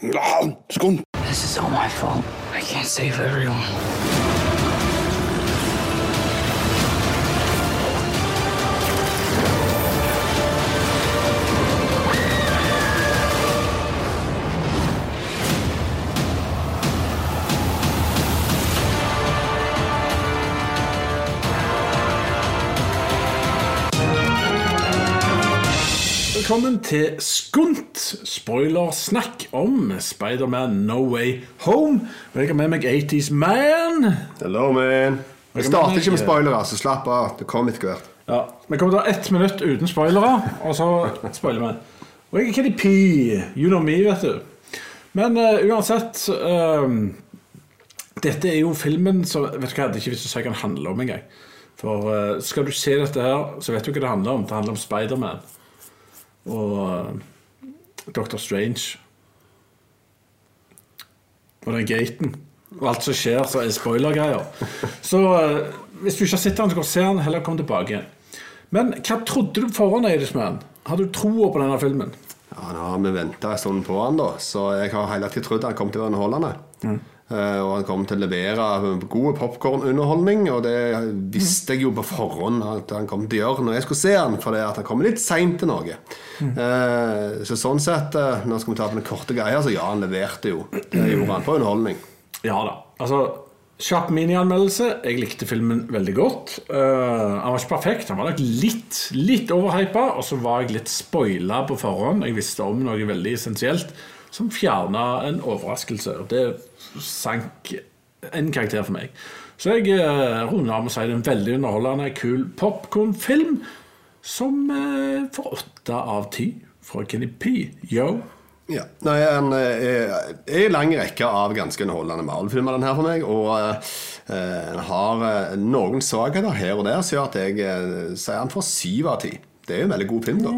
Skål! This is all my fault. I can't save everyone. Velkommen til Skunt, spoilersnakk om Spiderman No Way Home. Og jeg har med meg 80's Man. Hello, man. Vi starter ikke med spoilere, så slapp av. Det kommer etter hvert. Ja, Vi kommer til å ha ett minutt uten spoilere, og så spoiler vi. Og jeg er Kenny P. You know me, vet du. Men uh, uansett um, Dette er jo filmen som Vet du hva, Det er ikke visst hva den handler om engang. For uh, skal du se dette her, så vet du hva det handler om. Det handler om Spiderman og Doctor Dr. Strange. Og den gaten. Og alt som skjer, så er spoilergreier. Så eh, hvis du ikke har sett den, så du se den. Heller kom tilbake igjen. Men hva trodde du på forhånd, Eidisman? Hadde du troa på denne filmen? Ja, Nå har vi venta en stund på han, da, så jeg har hele tiden trodd han kom til å være underholdende. Eh, og han kom til å levere god popkornunderholdning, og det visste jeg jo på forhånd at han kom til å gjøre når jeg skulle se han, for det at han kommer litt seint til Norge. Mm. så sånn sett, eh, nå skal vi ta på den korte greia, så ja, han leverte jo. Det gjorde han på underholdning. Ja da. Altså, Kjapp minianmeldelse. Jeg likte filmen veldig godt. Uh, han var ikke perfekt, han var nok litt, litt overhypa, og så var jeg litt spoila på forhånd. Jeg visste om noe veldig essensielt som fjerna en overraskelse. Og det sank en karakter for meg. Så jeg uh, runder av med å si det er en veldig underholdende, kul popkornfilm som uh, får åtte av ti fra Kenny P. Yo. Ja. Nei, Han eh, er i lang rekke av ganske underholdende Marvel-filmer, den her for meg. Og eh, uh, har eh, noen svakheter her og der som gjør at jeg eh, sier han får syv av ti. Det er jo en veldig god film, da.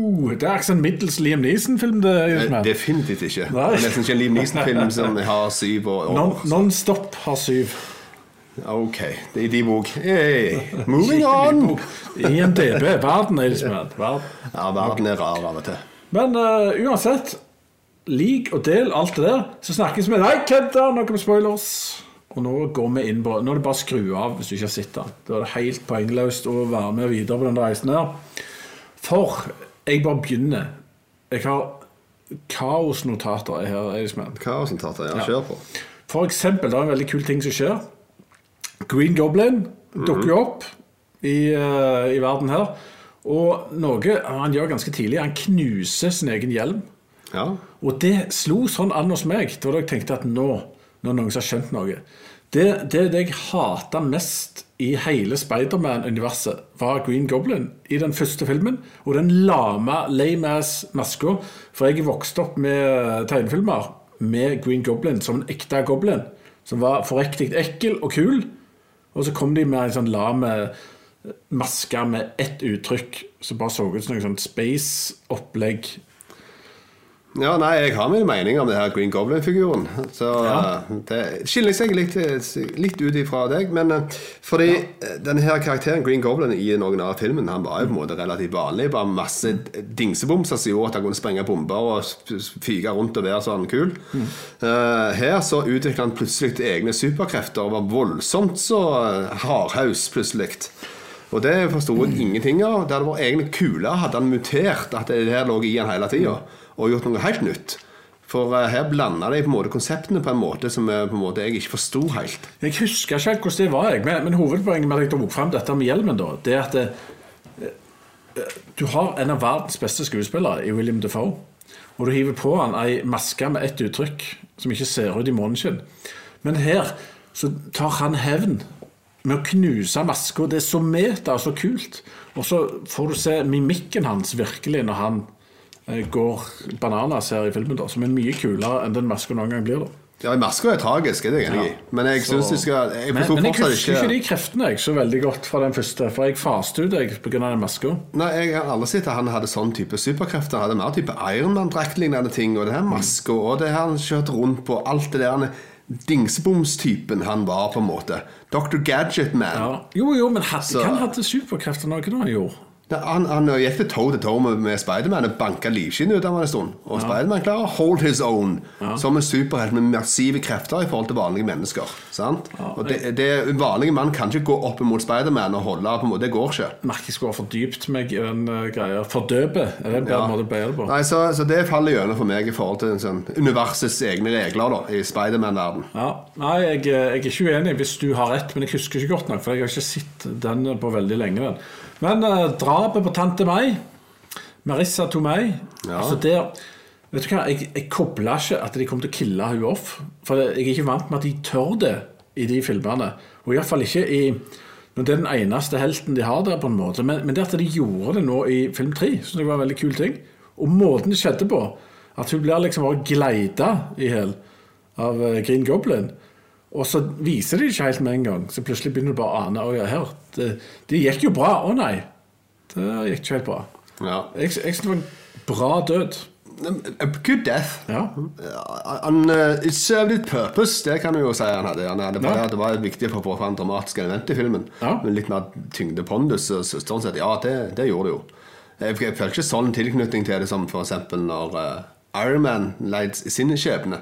Uh, det er ikke sånn middels Liam Neeson-film. det er Eh. Definitivt ikke. Nei. Det er nesten ikke en Liam Neeson-film som har syv og Non-. Non-stop har syv. Ok, det er de bok. Hey, moving on! IMDb. Verden er liksom verden. Ja, verden er rar av og til. Men uh, uansett, lik og del alt det der, så snakkes vi. Nei, kødda! Noe med spoilers. Og nå går vi inn på Nå er det bare å skru av hvis du ikke har sett den. Da er det helt poengløst å være med videre på den reisen her. For jeg bare begynner. Jeg har kaosnotater her. Eidesmann. Kaosnotater, ja. Kjør på. For eksempel, det er en veldig kul ting som skjer. Green Goblin dukker jo opp i, uh, i verden her. Og noe han gjør ganske tidlig. Han knuser sin egen hjelm. Ja. Og det slo sånn an hos meg. Da jeg tenkte at nå, nå er noen som har skjønt noe. Det, det, det jeg hata mest i hele Spiderman-universet, var Green Goblin i den første filmen. Og den lame, lame-ass maska. For jeg vokste opp med tegnefilmer med Green Goblin som en ekte goblin. Som var forriktig ekkel og kul. Og så kom de med en sånn lame maske med ett uttrykk som bare så ut som noe sånn space-opplegg. Ja, nei, jeg har mine meninger om det her Green Goblin-figuren. Så Ja. eh, det skiller seg litt, litt ut ifra deg. Men eh, fordi ja. denne her karakteren Green Goblin i den originale filmen Han var jo på en måte relativt vanlig. Bare masse dingsebomser som gjorde at han kunne sprenge bomber og fyke rundt og være sånn kul. Mm. her så utviklet han plutselig egne superkrefter og var voldsomt så eh, hardhaus plutselig. Og det forsto jeg ingenting av. Det hadde vært egentlig kulere hadde han mutert at det her lå i han hele tida, og gjort noe helt nytt. For eh, her blanda de på en måte konseptene på en måte som eh, på en måte jeg ikke forsto helt. Jeg husker ikke helt hvordan det var, jeg. Men, men hovedpoenget med at jeg tok frem dette med hjelmen, da, det er at det, eh, du har en av verdens beste skuespillere i William Defoe. Og du hiver på han ei maske med ett uttrykk som ikke ser ut i måneskinn. Men her så tar han hevn med å knuse maska. Det er så meta og så kult. Og så får du se mimikken hans virkelig når han eh, går bananas her i filmen, da, som er mye kulere enn den maska noen gang blir. da Ja, Maska er tragisk, det er jeg enig i. Men jeg syns de skal Jeg Men, men jeg husker ikke ikke de kreftene jeg så veldig godt fra den første. For jeg faste ut jeg pga. den maska. Nei, Jeg har aldri sett at han hadde sånn type superkrefter. Han hadde mer type Ironman-draktlignende ting. Og det her maska og det her han kjørte rundt på. Alt det der dingsebomstypen han var, på en måte. Dr. Gadget Man. Ja. Jo, jo, men Så- han hadde superkrefter noe da han gjorde? Han, han gikk til toe til toe med, med Spiderman og banka livskinnet ut av ham en stund. Og Spiderman klarer å hold his own som en superhelt med massive krefter i forhold til vanlige mennesker. Sant? og det, det, Vanlige mann kan ikke gå opp mot Spiderman og holde på en måte. Det går ikke. Merker jeg skulle ha fordypt meg i den uh, greia. Fordøpe, er det en bedre Ja. måte å bøye på? Nei, så, så det faller gjennom for meg i forhold til sånn universets egne regler da, i Spiderman-verden. Ja, nei, jeg, jeg er ikke uenig hvis du har rett, men jeg husker ikke godt nok, for jeg har ikke sett den på veldig lenge. Den. Men eh, drapet på tante May, Marissa Tomei Ja. altså der, Vet du hva, jeg, jeg kobla ikke at de kom til å kille hun off. For jeg er ikke vant med at de tør det i de filmene. Og iallfall ikke i når det er den eneste helten de har der, på en måte. Men, men det at de gjorde det nå i film tre, syns jeg var en veldig kul ting. Og måten det skjedde på, at hun blir liksom bare gleida i hjel av eh, Green Goblin. Og så viser de det ikke helt med en gang. Så plutselig begynner du bare å ane Å ja, her. Det, det gikk jo bra. Å nei. Det gikk ikke helt bra. Ja. Jeg, jeg synes det var en bra død. A good death. Ja. Han, uh, it served its purpose, det kan du jo si han hadde. Han hadde Ja. Det var viktig for å få fram dramatiske element i filmen. Ja. Men litt mer tyngde pondus. og søsteren Sånn ja, det, det gjorde det jo. Jeg, jeg føler ikke sånn tilknytning til det som eksempel når uh, Iron Man leid sin skjebne.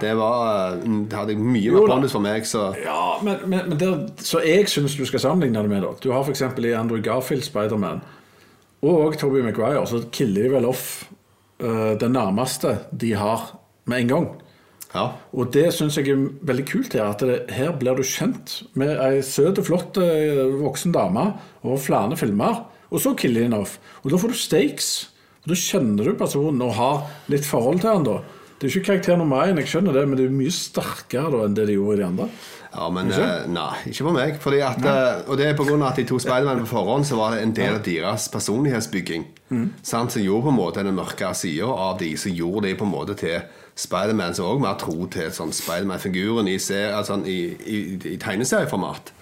Det, var, uh, det hadde mye mer bonus for meg, så Ja, men, men, men der, Så jeg syns du skal sammenligne det med det. Du har f.eks. i Andrew Garfield Spiderman og Toby Maguire, så killer de vel off uh, det nærmeste de har med en gang. ja. Og det syns jeg er veldig kult her. At det, her blir du kjent med ei søt og flott eh, voksen dame over flere filmer, og så killer de henne off. Og da får du stakes. Da kjenner du personen og har litt forhold til han da. Det er ikke karakter nummer én, jeg skjønner det, men det er mye sterkere da enn det de gjorde i de andre. Ja, men Ikke? eh, Nei, ikke for meg. Fordi at, uh, og det er pga. at de to Spiderman på forhånd Så var det en del av deres personlighetsbygging. Sant? Som gjorde på en måte den mørke sida av de Som gjorde de på en måte til Spiderman som òg mer tro til sånn Spiderman-figuren i, altså, i, i, i tegneserieformat.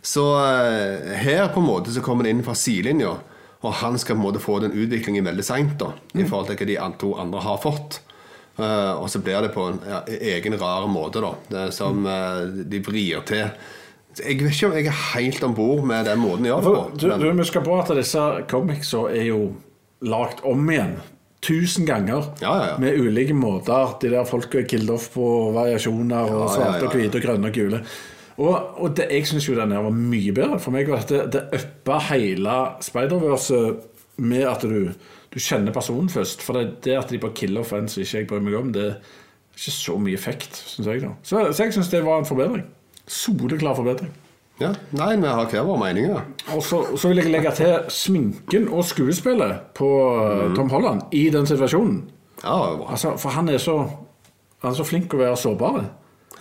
Så uh, her på en måte så kommer det inn fra sidelinja, og han skal på en måte få den utviklingen veldig seint i forhold til hva de to andre har fått. Uh, og så blir det på en ja, egen rar måte, da. Det som uh, de vrir til. Jeg vet ikke om jeg er helt om bord med den måten de gjør det på. du, men- du må huske på at disse comicsa er jo lagt om igjen. Tusen ganger. Ja, ja, ja. Med ulike måter. De der folka er killed off på variasjoner. Og svarte og hvite og grønne og gule. Og, og det, jeg syns jo den her var mye bedre. For meg var dette Det uppa hele Spider-Verse med at du, du kjenner personen først. For det, det at de bare killer fans ikke jeg bryr meg om, det er ikke så mye effekt, syns jeg. da Så, så jeg syns det var en forbedring. Soleklar forbedring. Ja, nei, vi har hver våre meninger. Og så, så vil jeg legge til sminken og skuespillet på mm. Tom Holland i den situasjonen. Ja, det. Altså, for han er så Han er så flink å være sårbar.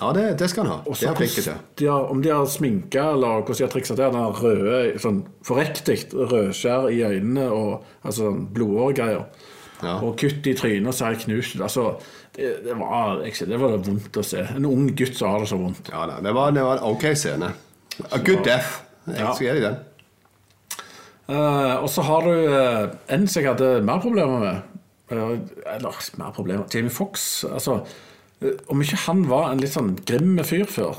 Ja det, det skal han ha. Også Det er flinke til. de har, om de har sminka eller hvordan de har triksa til den røde sånn forriktig rødskjær i øynene og altså sånn blodåregreier. Ja. Og kutt i trynet og sær knust. Altså, det, det, var, ikke, det var vondt å se. En ung gutt som har det så vondt. Ja, det, var, det var en ok scene. A good death. Jeg Ja. skal gi deg den. Uh, og så har du uh, en som jeg hadde mer problemer med. Uh, eller mer problemer Jamie Fox. Altså, om ikke han var en litt sånn grim fyr før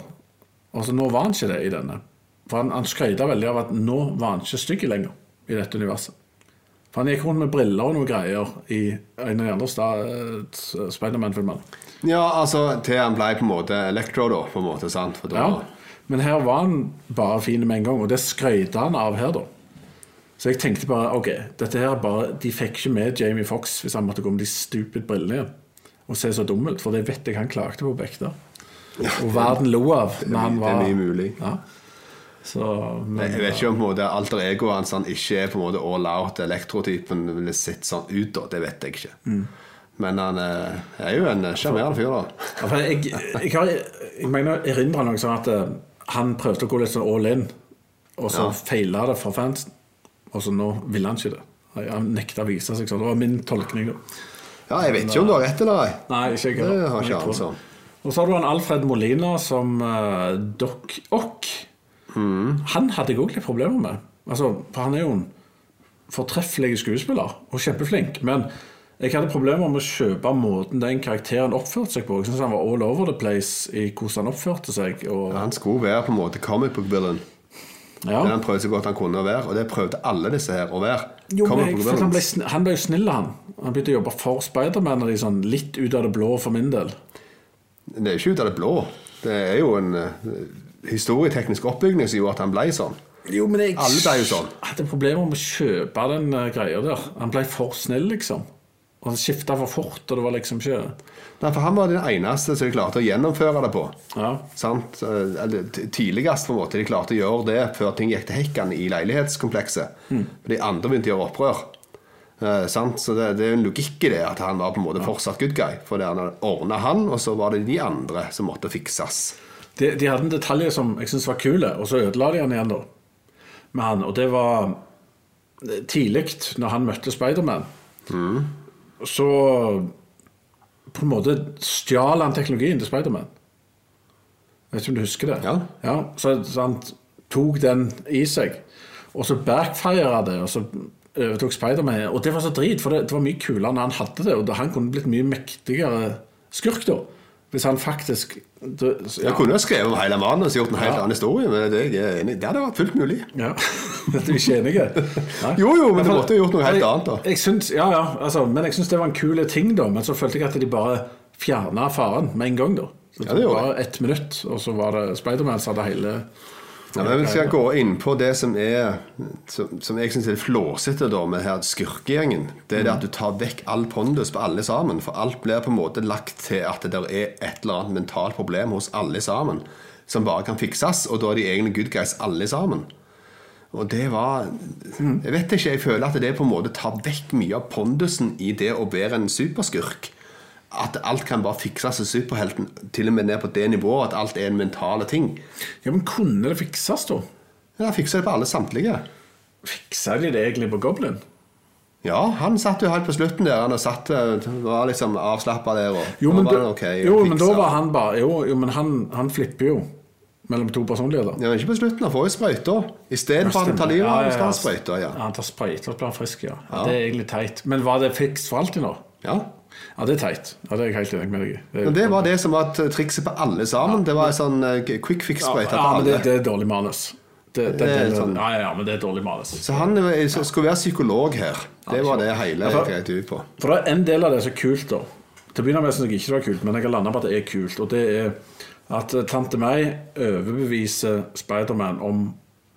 Altså, Nå var han ikke det i denne. For Han, han skrøyta veldig av at nå var han ikke stygg lenger i dette universet. For Han gikk rundt med briller og noe greier i en av de andre eh, Spiderman-filmene. Ja, altså til han ble på en måte Electro, da. På en måte, sant? For da, Ja. Men her var han bare fin med en gang, og det skrøyta han av her, da. Så jeg tenkte bare ok, dette her er bare, de fikk ikke med Jamie Fox hvis han måtte gå med de stupid brillene igjen og se så dum ut, for det vet jeg han klagde på Bekta. Og verden lo av når han mye- det er mye mulig. Ja. Så, men, Jeg vet ikke om måte alter egoet hans han ikke er på en måte all out elektrotypen ville sett sånn ut. da, Det vet jeg ikke. Mm. Men han eh, er jo en sjarmerende fyr, da. Ja, jeg, jeg, har, jeg mener erindrer noe sånn at eh, han prøvde å gå litt sånn all in, og så Ja. feila det for fansen. Og så nå ville han ikke det. Han nekta å vise seg sånn. Det var min tolkning. da. Ja, Jeg vet ikke om du har rett eller ei. Nei, ikke jeg Det har ikke om. Og så har du han Alfred Molina som uh, Doc Ock. Mm. Han hadde jeg òg litt problemer med. Altså, for han er jo en fortreffelig skuespiller og kjempeflink. Men jeg hadde problemer med å kjøpe måten den karakteren oppførte seg på. Jeg synes han var all over the place i hvordan han oppførte seg. Og, Han skulle være på en måte comic book villain. Ja. Men han prøvde så godt han kunne å være, og det prøvde alle disse her å være. Jo, men jeg, han, ble, han ble jo snill, han. Han begynte å jobbe for Spiderman og sånn litt ut av det blå for min del. Det er jo ikke ut av det blå. Det er jo en uh, historieteknisk oppbygning som gjorde at han ble sånn. Jo, men jeg Alle ble jo sånn. hadde problemer med å kjøpe den uh, greia der. Han ble for snill, liksom. Og han skifta for fort, og det var liksom ikke Nei, for han var den eneste som de klarte å gjennomføre det på. Ja. Sant? Eh, Eller tidligst på en måte de klarte å gjøre det før ting gikk til hekken i leilighetskomplekset. Mm. De andre begynte å gjøre opprør. Eh, sant? Så det, det er en logikk i det at han var på en måte fortsatt good guy. For det han ordna han, og så var det de andre som måtte fikses. De, de hadde en detalj som jeg syntes var kule, og så ødela de han igjen, da. Med han, og det var tidlig, når han møtte Spiderman. Så på en måte stjal han teknologien til Spiderman. Vet ikke om du husker det? Ja. så, så han tok den i seg, og så backfira det, og så overtok Spiderman. Og det var så drit, for det, det var mye kulere når han hadde det, og han kunne blitt mye mektigere skurk da. Hvis han faktisk ja. Jeg kunne jo skrevet om hele manuset og gjort en helt Ja. annen historie, men det, er enig. det hadde vært fullt mulig. Ja, Dette er ikke enige Jo, jo, men du måtte jo gjort noe helt jeg, annet, da. Jeg syns, ja, ja, altså, men jeg syns det var en kul ting, da. Men så følte jeg at de bare fjerna faren med en gang, da. Så Ja, det bare ett minutt, og så var det Spiderman som hadde hele Ja, men Vi skal gå inn på det som er Som, som jeg syns er flåsete med her skurkegjengen. Det er det at du tar vekk all pondus på alle sammen. For alt blir på en måte lagt til at det er et eller annet mentalt problem hos alle sammen. Som bare kan fikses, og da er de egentlig good guys alle sammen. Og det var Jeg vet ikke, jeg føler at det på en måte tar vekk mye av pondusen i det å være en superskurk. At alt kan bare fikses av superhelten, til og med ned på det nivået at alt er en mentale ting. Ja, men kunne det fikses, da? Ja, fikser det på alle samtlige. Fiksa de det egentlig på Goblin? Ja, han satt jo helt på slutten der. Han satt, eh, var liksom avslappa der. Og, Jo, men, da, det ok, jo, men da var han bare Jo, jo men han, han flipper jo mellom to personligheter. ja, men Ikke på slutten, han får jo sprøyta. Istedenfor at han tar livet av ja, skal han sprøyte. Ja. Ja, han tar sprøyter og blir frisk, ja. ja. Det er egentlig teit. Men var det fiks for alltid nå? ja. Ja, det er teit. Ja, Det er jeg helt enig med deg. Det Men det var det som var trikset på alle sammen. Det var en sånn eh, quick fix-sprøyte ja, for men det, alle. det er dårlig manus. Det, det, Det sånn- ja, ja, ja, men det er dårlig manus. Så han så skulle være psykolog her. Det var det hele Ja, for- greit ut på. For det er en del av det som er kult, da. Til å begynne med syns jeg ikke det var kult, men jeg har landa på at det er kult. Og det er at eh, tante May overbeviser Spiderman om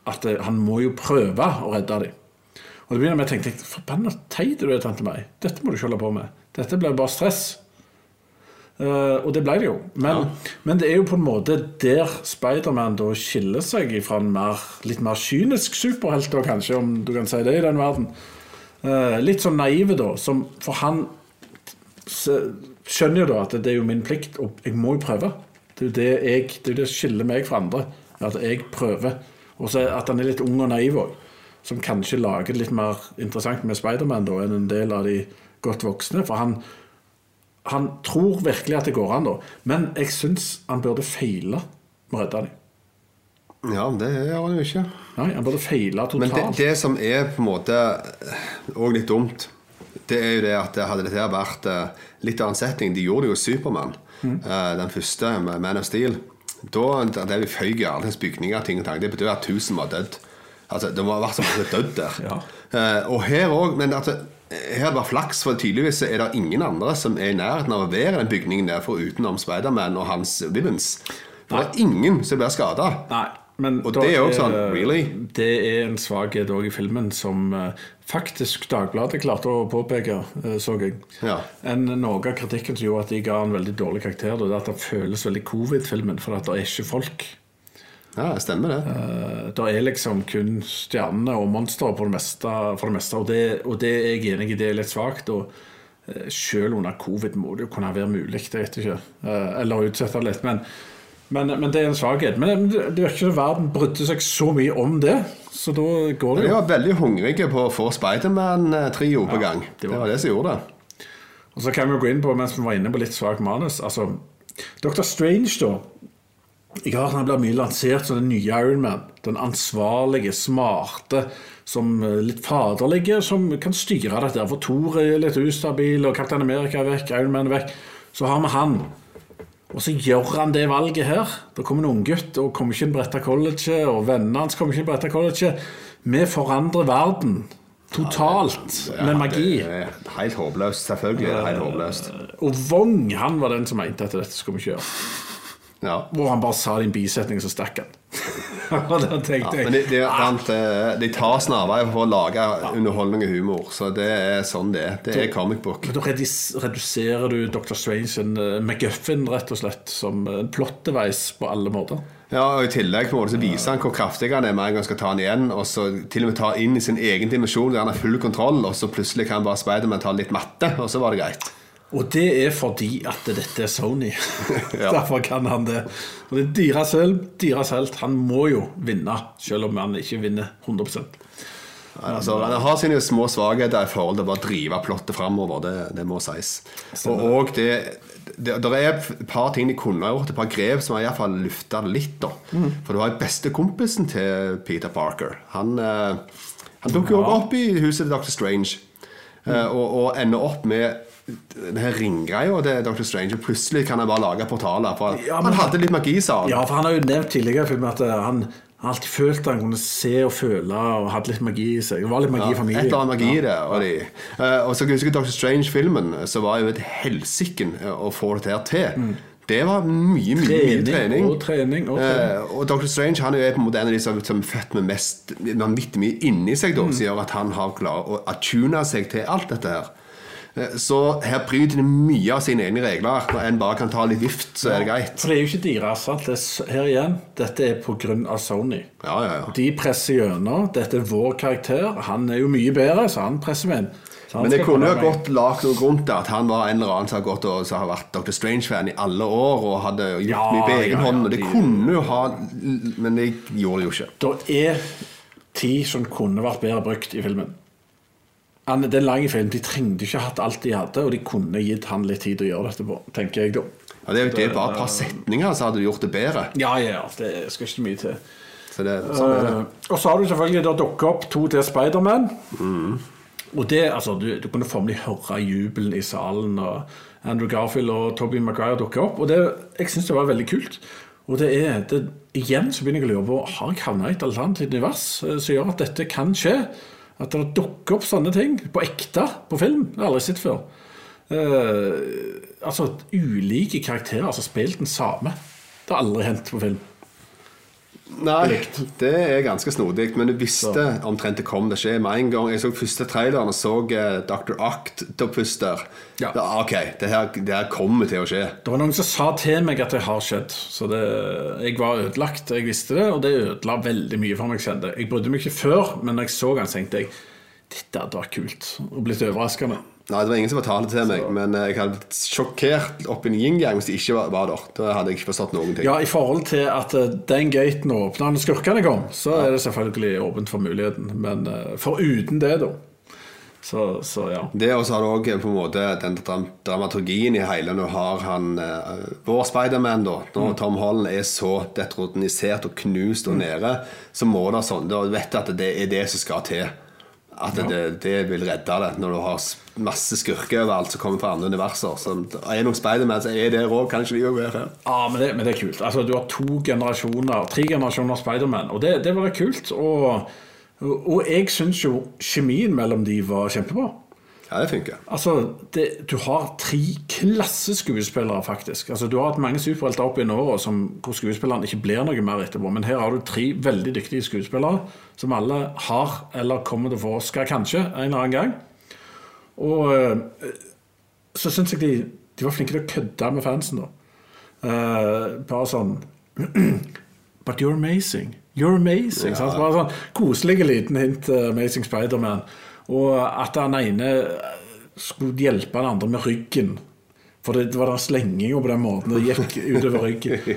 at eh, han må jo prøve å redde dem. Og det begynner med at jeg tenkte forbanna teit du er, tante May. Dette må du ikke holde på med. Dette blir bare stress. Uh, og det ble det jo. Men, men det er jo på en måte der Spiderman da skiller seg fra en mer, litt mer kynisk superhelt, da, kanskje, om du kan si det i den verden. Uh, litt sånn naive, da. Som, for han skjønner jo da at det er jo min plikt, og jeg må jo prøve. Det er jo det jeg, det er det skiller meg fra andre. At jeg prøver. Og så at han er litt ung og naiv òg. Som kanskje lager det litt mer interessant med Spiderman enn en del av de godt voksne. For han, han tror virkelig at det går an, da. Men jeg syns han burde feile med å redde dem. Ja, det gjør han jo ikke. Nei, han burde feile totalt. Men det, det som er på en måte òg litt dumt, det er jo det at hadde dette vært eh, litt annen setting De gjorde det jo Supermann, mm. den første, med Man of Steel. Da det vi føyk i alle bygninger, ting og tang, det betyr at 1000 var dødd. Altså, Det må ha vært så mange dødd der. Ja. Eh, og her òg, men altså, her er det bare flaks, for tydeligvis er det ingen andre som er i nærheten av å være i den bygningen der, utenom Spiderman og hans villains. For det er ingen som blir skada. Og det er jo sånn, really? Det er en svakhet òg i filmen som eh, faktisk Dagbladet klarte å påpeke, eh, så jeg. Ja. En, noe av kritikken som gjorde at de ga en veldig dårlig karakter, det er at det føles veldig covid-filmen, for at det er ikke folk. Ja, det stemmer det. Uh, Det er liksom kun stjernene og monstre meste, for det meste og, det, og det er jeg enig i, det er litt svakt. Og uh, selv under covid må det jo kunne være mulig, det vet jeg ikke. Uh, Eller utsette det litt. Men, men, men det er en svakhet. Men det virker ikke som verden brydde seg så mye om det, så da går det De jo. var veldig hungrige på å få Spiderman-trio på gang. det var det som gjorde det. Og så kan vi gå inn på, mens vi var inne på litt svakt manus Altså, Dr. Strange, da. Jeg har han blir mye lansert som den nye Iron Man. Den ansvarlige, smarte, som eh, litt faderlige, som kan styre dette. For Thor er litt ustabil, og Kaptein Amerika er vekk, Iron Man er vekk. Så har vi han. Og så gjør han det valget her. Da kommer en unggutt og kommer ikke inn på dette colleget, og vennene hans kommer ikke inn på dette colleget. Vi forandrer verden totalt med magi. Det er helt håpløst. Selvfølgelig er det helt håpløst. Og Wong han var den som mente at dette skulle vi ikke gjøre. Ja. Hvor han bare sa din bisetning, så stakk han. Og da tenkte Men jeg de, de, vent, eh, de tar snarveier for å lage underholdning og humor, så det er sånn det er. Det er comic book. Men Da reduserer du Dr. Strange en uh, McGuffin rett og slett som en plotteveis på alle måter. Ja, og I tillegg på en måte så viser han hvor kraftig han er med en gang han skal ta han igjen. Og så til og med ta inn i sin egen dimensjon der han har full kontroll, og så plutselig kan bare Spiderman ta litt matte, og så var det greit. Og det er fordi at dette er Sony. Ja. Derfor kan han det. Og det er deres selv, deres helt. Han må jo vinne, selv om han ikke vinner 100% Altså, Han har sine små svakheter i forhold til å bare drive plottet framover. Det, det må sies. Og, og det, det, det er et par ting de kunne ha gjort, et par grep som har i hvert fall lufta litt. da For du har bestekompisen til Peter Parker. Han, eh, han dukker jo opp i huset til Dr. Strange. mm. og, og ender opp med den her ringgreia til Dr. Strange. Og plutselig kan han bare lage portaler. For Ja, men- han hadde litt magi, sa han. Ja, for han har jo nevnt tidligere i filmen at eh, han har alltid følt at han kunne se og føle og hadde litt magi i seg. Det var litt magi i Et familien. eller annet magi i det. Og, de, Eh, og så kan jeg Dr. Strange-filmen, så var jo et helsiken eh, å få det her til. Det var mye, mye, mye Trening trening. og trening og trening. Eh, og Dr. Strange han er jo på en måte en av de som som er født med mest vanvittig mye inni seg, da, som gjør at han har klart å attune seg til alt dette her. Eh, Så her bryter de mye av sine egne regler. Når en bare kan ta litt vift, så er det greit. For det er jo ikke deres. sant? Er, her igjen, dette er pga. Sony. Ja, ja, ja. De presser gjennom. Dette er vår karakter. Han er jo mye bedre, så han presser med Men det kunne jo godt lagt noe grunn til at han var en eller annen som har gått og som har vært Dr. Strange-fan i alle år og hadde gjort Ja, mye på egen ja, ja, hånd. Og det de- kunne jo ha Men det gjorde det jo ikke. Det er tid som kunne vært bedre brukt i filmen. Han, den lange filmen. De trengte ikke hatt alt de hadde, og de kunne gitt han litt tid å gjøre dette på, tenker jeg da. Ja, det er jo det er bare et par setninger så hadde du gjort det bedre. Ja, ja, det skal ikke mye til. Så det, sånn er det. Uh, og så har du selvfølgelig da dukket opp to til Spiderman. Og det, altså, du, du kunne formelig høre jubelen i salen. Og Andrew Garfield og Tobey Maguire dukker opp. Og det, jeg syns det var veldig kult. Og det er, det, igjen så begynner jeg å lure på Har jeg havna i et alternativt univers eh, som gjør at dette kan skje? At det dukker opp sånne ting på ekte på film. Det har jeg aldri sett før. Uh, altså ulike karakterer som har spilt den samme. Det har aldri hendt på film. Nei, det er ganske snodig, men du visste omtrent det kom til å skje. Med en gang jeg så første traileren og så eh, Dr. Octopus der Ja. da, Ok, det her, det her kommer til å skje. Det var noen som sa til meg at det har skjedd. Så det, jeg var ødelagt, jeg visste det, og det ødela veldig mye for meg. kjente jeg. Jeg brydde meg ikke før, men når jeg så han, tenkte jeg dette hadde vært kult. Og blitt overraskende. Nei, det var ingen som fortalte det til meg, men eh, jeg hadde blitt sjokkert opp i en yin-gang hvis det ikke var, var der. Da hadde jeg ikke forstått noen ting. Ja, i forhold til at eh, den gaten åpna når skurkene kom, så er det selvfølgelig åpent for muligheten. Men uh, foruten det, da. Så, så ja. Det også har du også på en måte den dramaturgien i hele Nå har han uh, vår Spiderman, da. Når Tom Holland er så detronisert og knust og nede, så må det sånn Da vet du at det er det som skal til. At det, det vil redde det. Når du har masse skurker overalt som kommer fra andre universer. Som, er noen Spiderman, så er det òg. Kan ikke de òg være her? Ja, men det, men det er kult. Altså, du har to generasjoner, tre generasjoner Spiderman, og det, det var kult. Og, og jeg syns jo kjemien mellom de var kjempebra. Ja, det funker. Altså, det, Du har tre klasseskuespillere, faktisk. Altså, Du har hatt mange superhelter opp gjennom åra hvor skuespillerne ikke blir noe mer etterpå. Men her har du tre veldig dyktige skuespillere som alle har eller kommer til å få Oscar kanskje en eller annen gang. Og eh, så syns jeg de, de var flinke til å kødde med fansen, da. Uh, bare sånn But you're amazing. You're amazing. sant? Bare sånn Koselig liten hint til Amazing Spiderman. Og at han ene skulle hjelpe den andre med ryggen. For det, var den slenginga på den måten. Det gikk utover ryggen.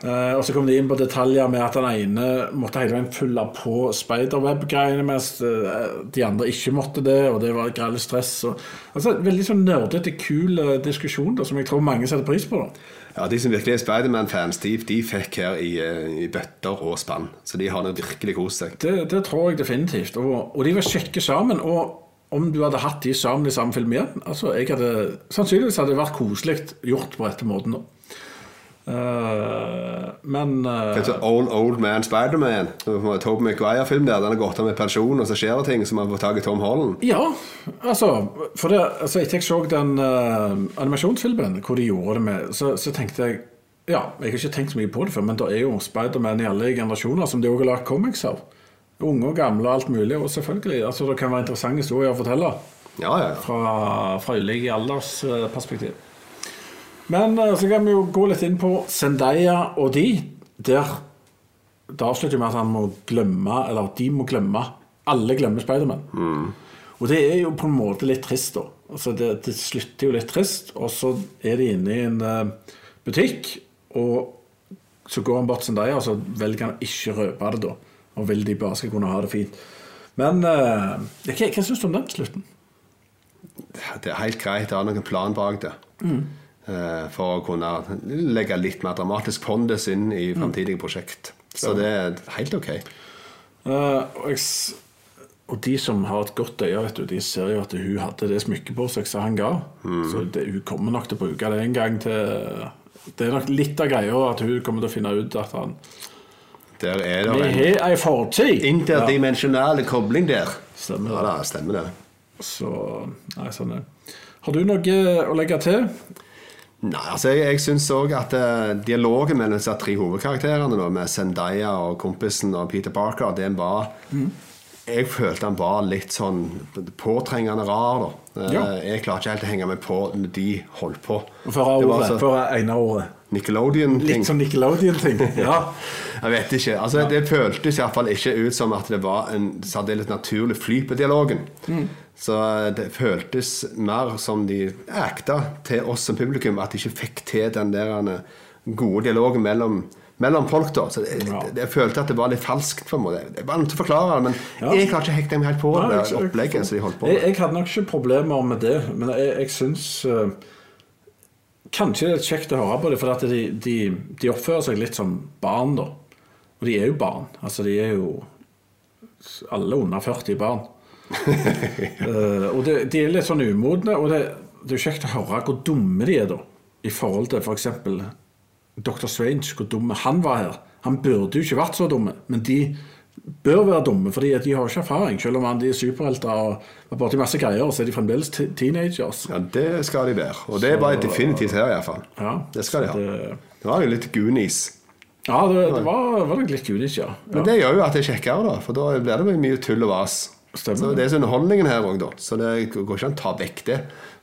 Eh, og så kom de inn på detaljer med at den ene måtte hele veien fylle på spiderweb-greiene, mens eh, de andre ikke måtte det, og det var greit stress. Og, altså, veldig sånn nerdete, kul eh, diskusjon da, som jeg tror mange setter pris på. da. Ja, De som virkelig er Spiderman-fans, de, de fikk her i, eh, i bøtter og spann. Så de har virkelig kost seg. Det, det tror jeg definitivt. Og, og de var kjekke sammen. Og om du hadde hatt de sammen i samme film igjen altså jeg hadde, Sannsynligvis hadde det vært koselig gjort på dette måten. da. Eh, men uh, Kanskje Old Old Man Spiderman. Tobe McGuire-film der. Den har gått av med pensjon, og så skjer det ting som har fått tak i Tom Holland. Ja, altså, for det, altså Etter jeg så den uh, animasjonsfilmen hvor de gjorde det med, så, så tenkte jeg Ja, jeg har ikke tenkt så mye på det før, men det er jo Spiderman i alle generasjoner, som de òg har lagd comics av. Unge og gamle og alt mulig. Og selvfølgelig, altså det kan være interessante historier å fortelle Ja, ja, ja. fra, fra ulike aldersperspektiv. Men eh, så kan vi jo gå litt inn på Zendaya og de. Der Det avslutter med at han må glemme, eller de må glemme Alle glemmer Spiderman. Og det er jo på en måte litt trist, da. Altså det, det slutter jo litt trist, og så er de inne i en uh, butikk, og så går han bort til Zendaya, og så velger han å ikke røpe det, da. Og vil de bare skal kunne ha det fint. Men uh, hva, hva syns du om den slutten? Det er helt greit Det er noen plan bak det. Eh, For å kunne legge litt mer dramatisk pondus inn i framtidige prosjekt. Så det er helt ok. Uh, og, jeg, og de som har et godt øye, vet du, de ser jo at hun hadde det smykket på seg som han ga. Så det, hun kommer nok til å bruke det en gang til Det er nok litt av greia at hun kommer til å finne ut at han Der er det Vi har ei fortid! interdimensjonal kobling der. Stemmer Ja da, stemmer det. Så Nei, sånn er det. Har du noe å legge til? Nei, altså Jeg, jeg syns òg at uh, dialogen mellom disse tre hovedkarakterene, da, med Zendaya og kompisen og Peter Parker, den var Jeg følte han var litt sånn påtrengende rar. da Eh, Ja. Jeg klarte ikke helt å henge meg på når de holdt på. For ordet, så for ene ordet. Nickelodeon-ting. Litt sånn Nickelodeon-ting. Ja. Jeg vet ikke. altså Det føltes iallfall ikke ut som at det var en særdeles naturlig flyt på dialogen. Så det føltes mer som de acta til oss som publikum, at de ikke fikk til den der eh, gode dialogen mellom, mellom folk. da Så det, Ja. det, jeg følte at det var litt falskt. på en måte Det er vanskelig å forklare det, men Ja. jeg klarte ikke hekte meg helt på Nei, det jeg- jeg- opplegget som de holdt på Jeg, med. jeg hadde nok ikke problemer med det, men jeg, jeg syns uh, Kanskje det er kjekt å høre på det, for de, de, de oppfører seg litt som barn, da. Og de er jo barn. Altså, de er jo alle under 40 barn. Eh, og det, de er litt sånn umodne, og det, det er jo kjekt å høre hvor dumme de er, da. I forhold til f.eks. Dr. Strange, hvor dumme han var her. Han burde jo ikke vært så dumme, men de bør være dumme, fordi de har ikke erfaring. Selv om han- de er superhelter og har borti masse greier, så er de fremdeles teenagers. Ja, Det skal de være. Og det var definitivt her, iallfall. Ja, Det skal de ha. det- Det var jo litt Goonies. Ja, det, det var, var litt ja. ja. Men det gjør jo at det er kjekkere, da, for da blir det mye tull og vas. Stemmer Så det. er så underholdningen her òg, da. Så det går ikke an å ta vekk det.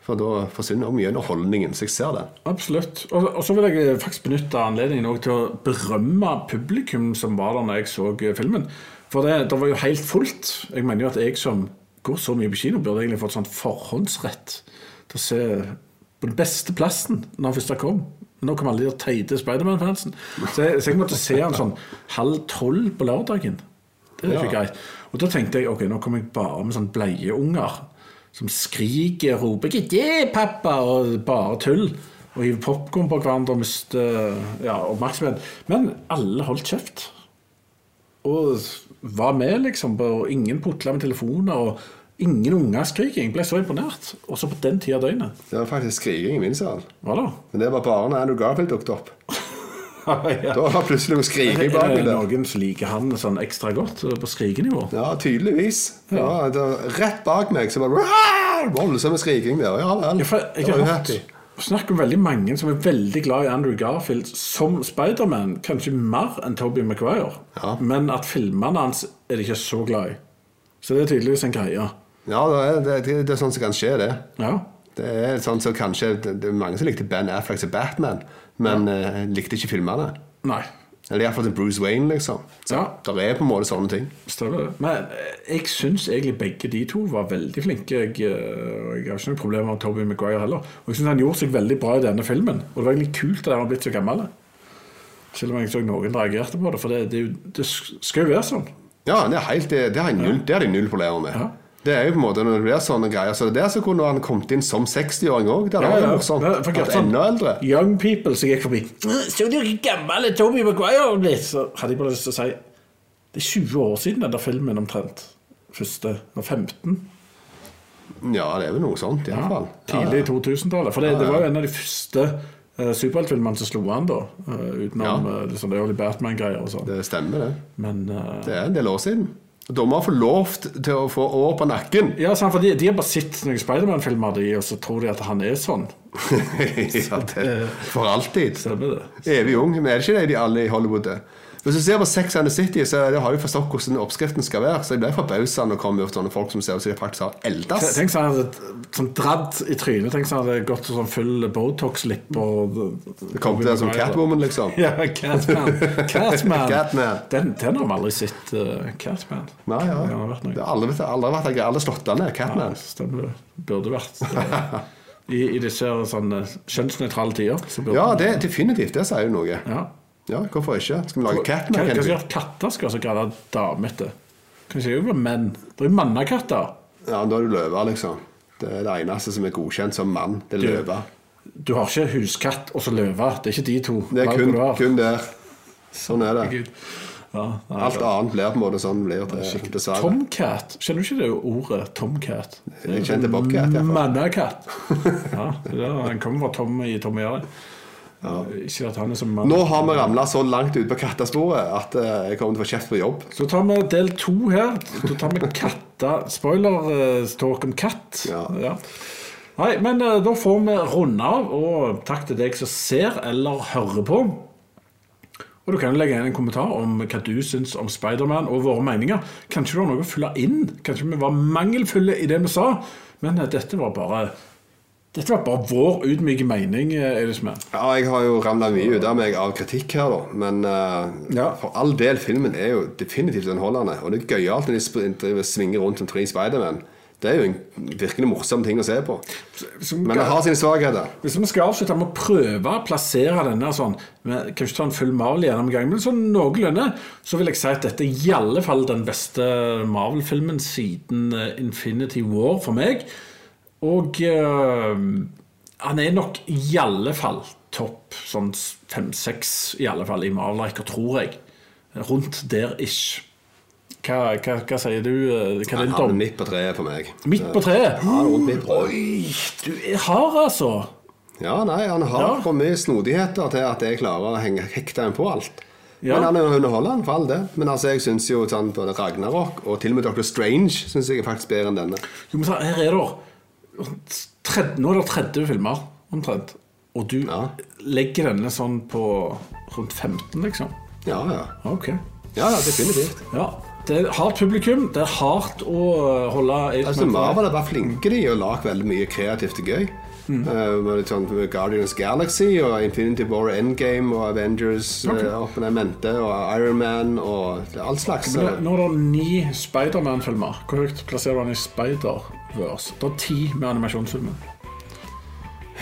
For da forsvinner mye underholdningen. Så jeg ser det. Absolutt. Og, og så vil jeg faktisk benytte anledningen til å berømme publikum som var der når jeg så eh, filmen. For det, det var jo helt fullt. Jeg mener jo at jeg som går så mye på kino, burde egentlig fått sånn forhåndsrett til å se på den beste plassen når han først kom. Men nå kom alle de teite Spiderman-fansen. Så, så jeg måtte se han sånn halv tolv på lørdagen. Det er ikke Ja. greit. Og da tenkte jeg ok, nå kommer jeg bare med sånn bleieunger som skriker og roper det, pappa!' og bare tull. Og hiver popkorn på hverandre og mister ja, oppmerksomhet. Men alle holdt kjeft. Og var med, liksom. Og ingen putla med telefoner. Og ingen unger skriking. Jeg ble så imponert. Også på den tida av døgnet. Det var faktisk skriking i min sal. Hva da? Men det var bare Andrew Garfield dukket opp. Ja. Da var plutselig noe skriking bak bakgrunnen der. noen liker han sånn ekstra godt eh, på skrikenivå? Ja, tydeligvis. Ja, var rett bak meg så bare voldsom skriking der. Ja vel. Ja, jeg har hørt snakk om veldig mange som er veldig glad i Andrew Garfield som Spiderman. Kanskje mer enn Toby Maguire. Ja. Men at filmene hans er de ikke så glad i. Så det er tydeligvis en greie. Ja, det er, det, det, det er sånn som kan skje, det. Ja. Det er sånn som kanskje Det det er mange som likte Ben Affleck som Batman, men eh, likte ikke filmene. Nei. Eller iallfall til Bruce Wayne, liksom. Så Ja. Det er på en måte sånne ting. Stemmer det. Men eh, jeg syns egentlig begge de to var veldig flinke. Jeg, eh, og jeg har ikke noe problem med Toby Maguire heller. Og jeg syns han gjorde seg veldig bra i denne filmen. Og det var egentlig kult at han var blitt så gammel. Selv om jeg så noen reagerte på det. For det, det, er jo- det skal jo være sånn. Ja, det, er helt, det, det, har jeg null, det har de null problemer med. Ja. Det er jo på en måte når det blir sånne greier Så det der så kunne han kommet inn som 60-åring òg. Det hadde vært morsomt. Ja, for sånn, enda eldre. Young people som gikk forbi. Så du hvor gammel Toby Maguire blitt? Så hadde jeg bare lyst til å si Det er 20 år siden den der filmen omtrent. Første var 15. Ja, det er vel noe sånt, Ja, iallfall. tidlig 2000-tallet. For det, det var jo en av de første uh, superheltfilmene som slo han, da. Uh, utenom Ja. eh, det sånne early Batman-greier og sånn. Det stemmer, det. Men uh, Det er en del år siden. Og Dommere får lov til å få år på nakken. ja, sant, for de, de har bare sett noen Spiderman-filmer, de, og så tror de at han er sånn. ja, det, for alltid. Evig ung. Men er det ikke det de alle i Hollywood er? Hvis du ser på Sex and the City, så er det- har jeg forstått hvordan oppskriften skal være. Så jeg ble forbausa når det kom ut sånne folk som ser ut som de faktisk har eldes. Tenk så han hadde sånn dradd i trynet. Tenk så han hadde gått sånn full Botox-lipp og Det kom til som Catwoman, liksom. Ja, Catman. Catman. Catman. Den, den har vi aldri sett, uh, Catman. Nei, ja. Det har vært noe. Det har aldri, aldri vært jeg har aldri slått han. Ja, Catman. stemmer det. Burde vært. Det. I, i disse sånne kjønnsnøytrale tider. Så Ja, det definitivt. Det sier jo noe. ja. Ja, Hvorfor ikke? Skal vi lage Hva, Catman? hva Kennedy? skal katter skal så grade damete? Kanskje det er jo menn. Det er jo mannekatter Ja, Da er du løve, liksom. Det er det eneste som er godkjent som mann. Det er Du- løve. Du har ikke huskatt og så løve. Det er ikke de to. Det er kun, kun der. Sånn er det. Ja, nei, Alt annet blir på en måte sånn blir det dessverre. Tomcat. Kjenner du ikke det ordet Tomcat? Jeg kjente Bobcat, iallfall. Mannekatt. Ja, det han kommer fra Tom i Tom og Jerry. Ikke at han er som mann. Nå har vi ramla så langt ut på kattesporet at eh, jeg kommer til å få kjeft på jobb. Så tar vi del to her. Da tar vi katta Spoiler-talk om katt. Ja. Nei, men eh, da får vi runde av, og takk til deg som ser eller hører på. Og du kan legge igjen en kommentar om hva du syns om Spiderman og våre meninger. Kanskje du har noe å fylle inn? Kanskje vi var mangelfulle i det vi sa? Men eh, dette var bare Dette var bare vår ydmyke mening, eh, Eidesmann. Ja, jeg har jo ramla mye ut av meg av kritikk her, da. Men uh, Ja. for all del, filmen er jo definitivt underholdende. Og det er gøyalt når de svinger rundt som tre Spiderman. Det er jo en virkelig morsom ting å se på. Som Men det har sine svakheter. Hvis vi skal avslutte med å prøve å plassere denne sånn Vi kan ikke ta en full Marvel gjennomgang, men sånn noenlunde, så vil jeg si at dette er i alle fall den beste Marvel-filmen siden eh, Infinity War for meg. Og uh, han er nok i alle fall topp sånn fem-seks, i alle fall i Marvel-rekker, tror jeg. Rundt der ish. Hva, hva, hva sier du? eh, Hva er Han er midt på treet for meg. Midt på treet? Ja, midt på. Oi, du er hard, altså. Ja, nei, han har Ja. for mye snodigheter til at jeg klarer å henge hekte ham på alt. Ja. Men han er underholdende, for all det. Men altså, jeg syns jo sånn, både Ragnarok og til og med Dr. Strange synes jeg er faktisk bedre enn denne. Jo, men her er det Nå er det 30 filmer, omtrent. Og du Ja. legger denne sånn på rundt 15, liksom. Ja, ja. Ok. Ja, ja, definitivt. Ja. Det er hardt publikum. Det er hardt å uh, holde Altså, Marvel er bare flinke de og lage veldig mye kreativt og gøy. Mm. Uh, sånn Guardians Galaxy og Infinity War Endgame og Avengers okay. uh, mente og Iron Man og all slags. Nå- er det ni Spiderman-filmer. Hvor høyt plasserer du den i Spider-Verse? Det er ti med animasjonsfilmer.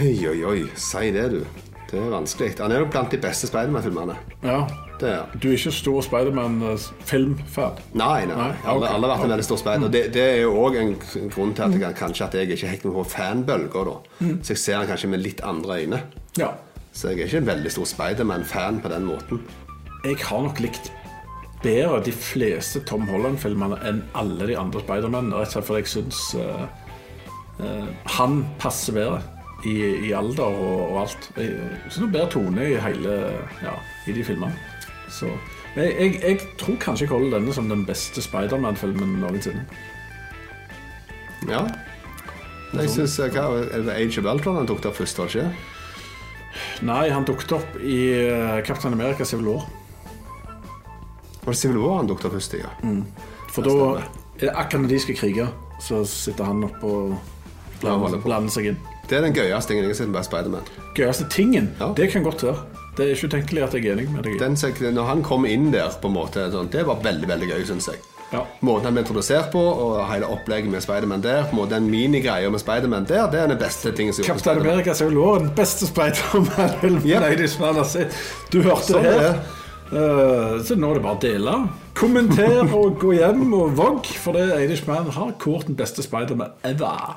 Oi, oi, oi. Si det, du. Det er vanskelig. Han er jo blant de beste Spiderman-filmene. Ja. Det er. Du er ikke stor Spiderman-filmfan? Nei, nei. Nei, Okay. har alle har vært en veldig stor Spiderman. Og det, det er jo òg en grunn til at jeg, kanskje at jeg ikke er meg på fanbølger. da. Mm. Så jeg ser han kanskje med litt andre øyne. Ja. Så jeg er ikke en veldig stor Spiderman-fan på den måten. Jeg har nok likt bedre de fleste Tom Holland-filmene enn alle de andre Spiderman. Rett og slett fordi jeg syns uh, uh, han passer bedre i, i alder og, og alt. Jeg syns det er bedre tone i hele ja, i de filmene. Så jeg, jeg, jeg tror kanskje jeg holder denne som den beste Spiderman-filmen noensinne. Ja. Jeg synes, eh, hva, er det Age of Ultron han tok opp først, var det ikke? Nei, han dukket opp i eh, Captain America Civil War. Var det Civil War han dukket opp først i? Ja. For da er det akkurat når de skal krige, så sitter han oppe og blander, blander seg inn. Det er den gøyeste tingen jeg har sett med Spiderman. Gøyeste tingen, Ja. det kan godt være. Det er ikke utenkelig at jeg er enig med deg. Den, når han kom inn der, på en måte, sånn, det var veldig veldig gøy, syns jeg. Ja. Måten han ble introdusert på, og hele opplegget med Spiderman der, på en måte den minigreia med Spiderman der, det er den beste tingen som Spiderman. America Civil War, den beste Spiderman-filmen Yep. Du hørte Sånn det er her. Eh, så nå er det bare å dele. Kommenter og gå hjem og vogg, for det Eidismann har kort den beste Spiderman ever.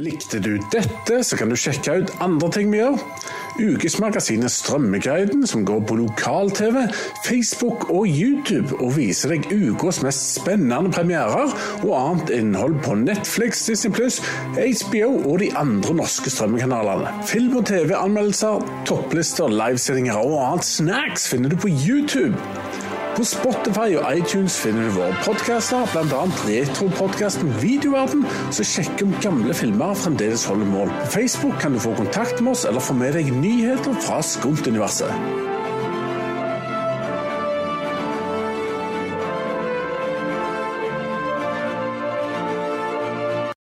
Likte du dette, så kan du sjekke ut andre ting vi gjør. Ukesmagasinet Strømmeguiden, som går på lokal-TV, Facebook og YouTube, og viser deg ukas mest spennende premierer og annet innhold på Netflix, Disney Pluss, HBO og de andre norske strømmekanalene. Film- og TV-anmeldelser, topplister, livesendinger og annet snacks finner du på YouTube. På Spotify og iTunes finner du våre podkaster, bl.a. retropodkasten Videoverden, som sjekker om gamle filmer fremdeles holder mål. På Facebook kan du få kontakt med oss eller få med deg nyheter fra Skumt-universet.